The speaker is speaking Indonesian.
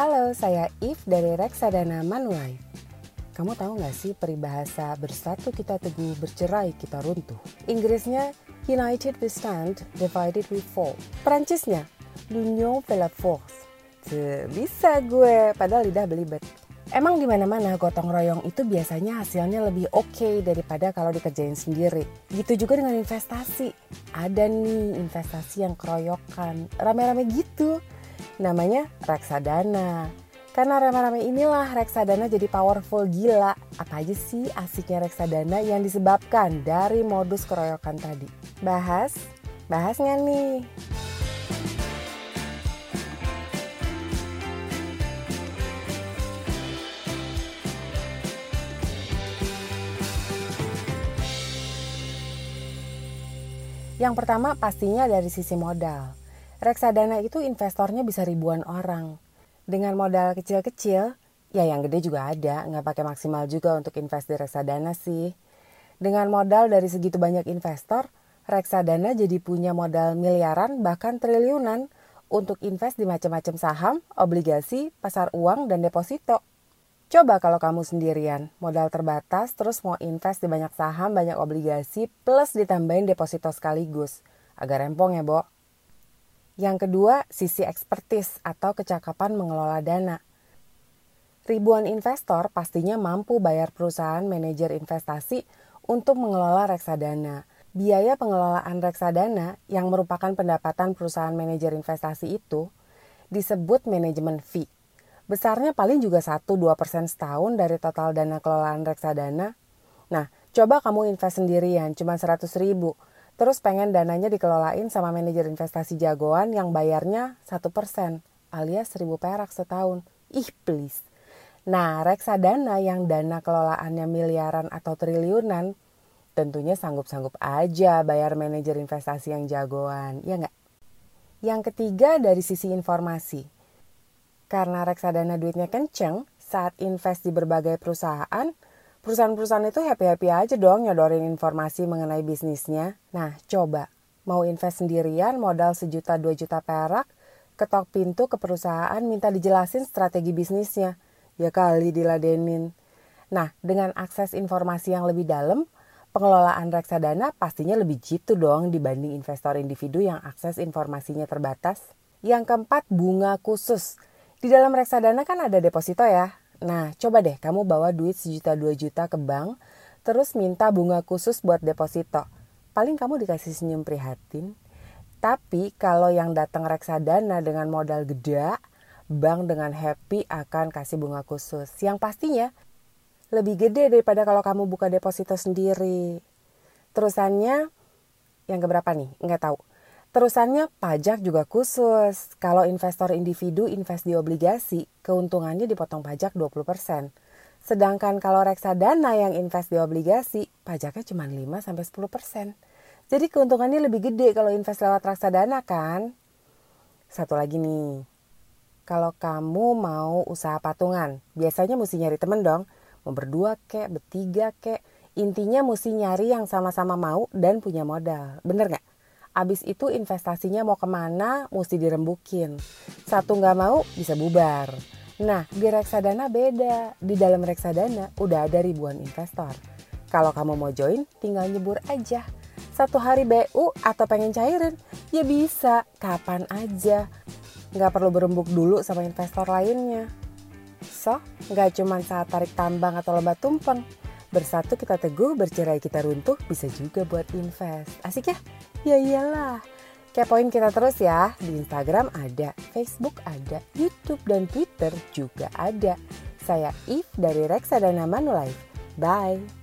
Halo, saya If dari Reksadana Manulife. Kamu tahu gak sih peribahasa bersatu kita teguh, bercerai kita runtuh? Inggrisnya United we stand, divided we fall. Perancisnya L'union fait la force. Bisa gue, padahal lidah belibet. Emang di mana-mana gotong royong itu biasanya hasilnya lebih oke okay daripada kalau dikerjain sendiri. Gitu juga dengan investasi. Ada nih investasi yang keroyokan, rame-rame gitu namanya reksadana. Karena rame-rame inilah reksadana jadi powerful gila. Apa aja sih asiknya reksadana yang disebabkan dari modus keroyokan tadi? Bahas? Bahas nggak nih? Yang pertama pastinya dari sisi modal. Reksadana itu investornya bisa ribuan orang. Dengan modal kecil-kecil, ya yang gede juga ada, nggak pakai maksimal juga untuk invest di reksadana sih. Dengan modal dari segitu banyak investor, reksadana jadi punya modal miliaran bahkan triliunan untuk invest di macam-macam saham, obligasi, pasar uang, dan deposito. Coba kalau kamu sendirian, modal terbatas, terus mau invest di banyak saham, banyak obligasi, plus ditambahin deposito sekaligus. Agak rempong ya, Bo. Yang kedua, sisi ekspertis atau kecakapan mengelola dana. Ribuan investor pastinya mampu bayar perusahaan manajer investasi untuk mengelola reksadana. Biaya pengelolaan reksadana yang merupakan pendapatan perusahaan manajer investasi itu disebut manajemen fee. Besarnya paling juga 1-2% setahun dari total dana kelolaan reksadana. Nah, coba kamu invest sendirian, cuma 100 ribu Terus pengen dananya dikelolain sama manajer investasi jagoan yang bayarnya 1% alias 1000 perak setahun. Ih please. Nah reksadana yang dana kelolaannya miliaran atau triliunan tentunya sanggup-sanggup aja bayar manajer investasi yang jagoan, ya nggak? Yang ketiga dari sisi informasi. Karena reksadana duitnya kenceng, saat invest di berbagai perusahaan, perusahaan-perusahaan itu happy-happy aja dong nyodorin informasi mengenai bisnisnya. Nah, coba mau invest sendirian modal sejuta dua juta perak, ketok pintu ke perusahaan minta dijelasin strategi bisnisnya. Ya kali diladenin. Nah, dengan akses informasi yang lebih dalam, pengelolaan reksadana pastinya lebih jitu dong dibanding investor individu yang akses informasinya terbatas. Yang keempat, bunga khusus. Di dalam reksadana kan ada deposito ya, Nah, coba deh kamu bawa duit sejuta dua juta ke bank, terus minta bunga khusus buat deposito. Paling kamu dikasih senyum prihatin. Tapi kalau yang datang reksadana dengan modal gede, bank dengan happy akan kasih bunga khusus. Yang pastinya lebih gede daripada kalau kamu buka deposito sendiri. Terusannya yang keberapa nih? Nggak tahu. Terusannya pajak juga khusus. Kalau investor individu invest di obligasi, keuntungannya dipotong pajak 20%. Sedangkan kalau reksadana yang invest di obligasi, pajaknya cuma 5-10%. Jadi keuntungannya lebih gede kalau invest lewat reksadana kan? Satu lagi nih, kalau kamu mau usaha patungan, biasanya mesti nyari temen dong. Mau berdua kek, bertiga kek. Intinya mesti nyari yang sama-sama mau dan punya modal. Bener nggak? Abis itu investasinya mau ke mana mesti dirembukin. Satu nggak mau bisa bubar. Nah di reksadana beda. Di dalam reksadana udah ada ribuan investor. Kalau kamu mau join tinggal nyebur aja. Satu hari BU atau pengen cairin ya bisa kapan aja. Nggak perlu berembuk dulu sama investor lainnya. So, nggak cuma saat tarik tambang atau lomba tumpeng. Bersatu kita teguh, bercerai kita runtuh, bisa juga buat invest. Asik ya? Ya iyalah. Kepoin kita terus ya. Di Instagram ada, Facebook ada, YouTube dan Twitter juga ada. Saya If dari Reksadana Manulife. Bye.